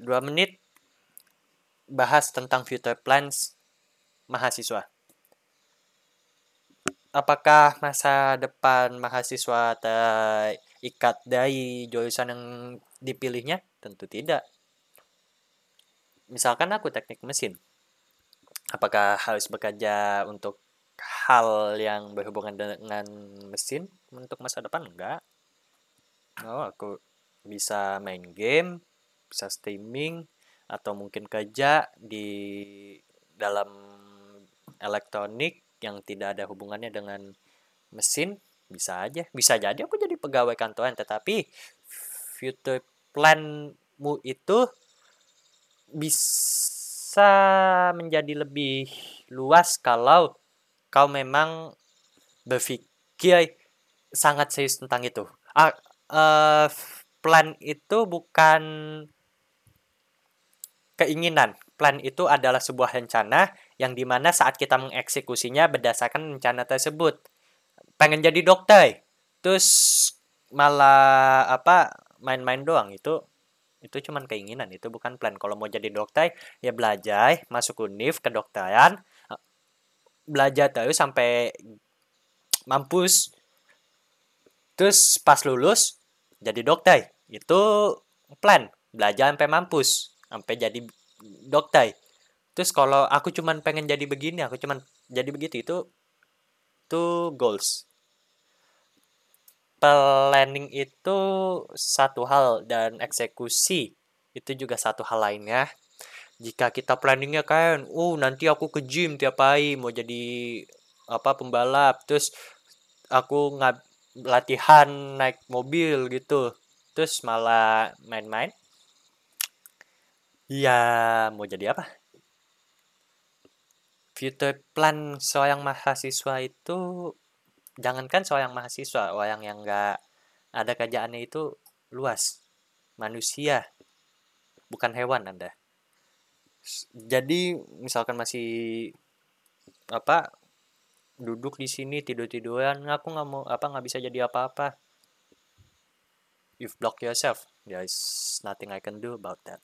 dua menit bahas tentang future plans mahasiswa. Apakah masa depan mahasiswa terikat dari jurusan yang dipilihnya? Tentu tidak. Misalkan aku teknik mesin. Apakah harus bekerja untuk hal yang berhubungan dengan mesin untuk masa depan? Enggak. Oh, aku bisa main game, bisa streaming, atau mungkin kerja di dalam elektronik yang tidak ada hubungannya dengan mesin bisa aja bisa jadi aku jadi pegawai kantoran tetapi future planmu itu bisa menjadi lebih luas kalau kau memang berpikir sangat serius tentang itu. Uh, uh, plan itu bukan keinginan. Plan itu adalah sebuah rencana yang di mana saat kita mengeksekusinya berdasarkan rencana tersebut. Pengen jadi dokter, terus malah apa main-main doang. Itu itu cuman keinginan itu bukan plan. Kalau mau jadi dokter ya belajar masuk univ kedokteran belajar terus sampai mampus. Terus pas lulus jadi dokter. Itu plan belajar sampai mampus sampai jadi dokter. Terus kalau aku cuman pengen jadi begini aku cuman jadi begitu itu tuh goals. Planning itu satu hal dan eksekusi itu juga satu hal lainnya. Jika kita planningnya kan oh nanti aku ke gym tiap hari mau jadi apa pembalap. Terus aku nggak latihan naik mobil gitu. Terus malah main-main Iya, mau jadi apa? Future plan seorang mahasiswa itu jangankan seorang mahasiswa, orang yang nggak ada kerjaannya itu luas. Manusia, bukan hewan Anda. Jadi misalkan masih apa duduk di sini tidur tiduran aku nggak mau apa nggak bisa jadi apa-apa you've blocked yourself there is nothing I can do about that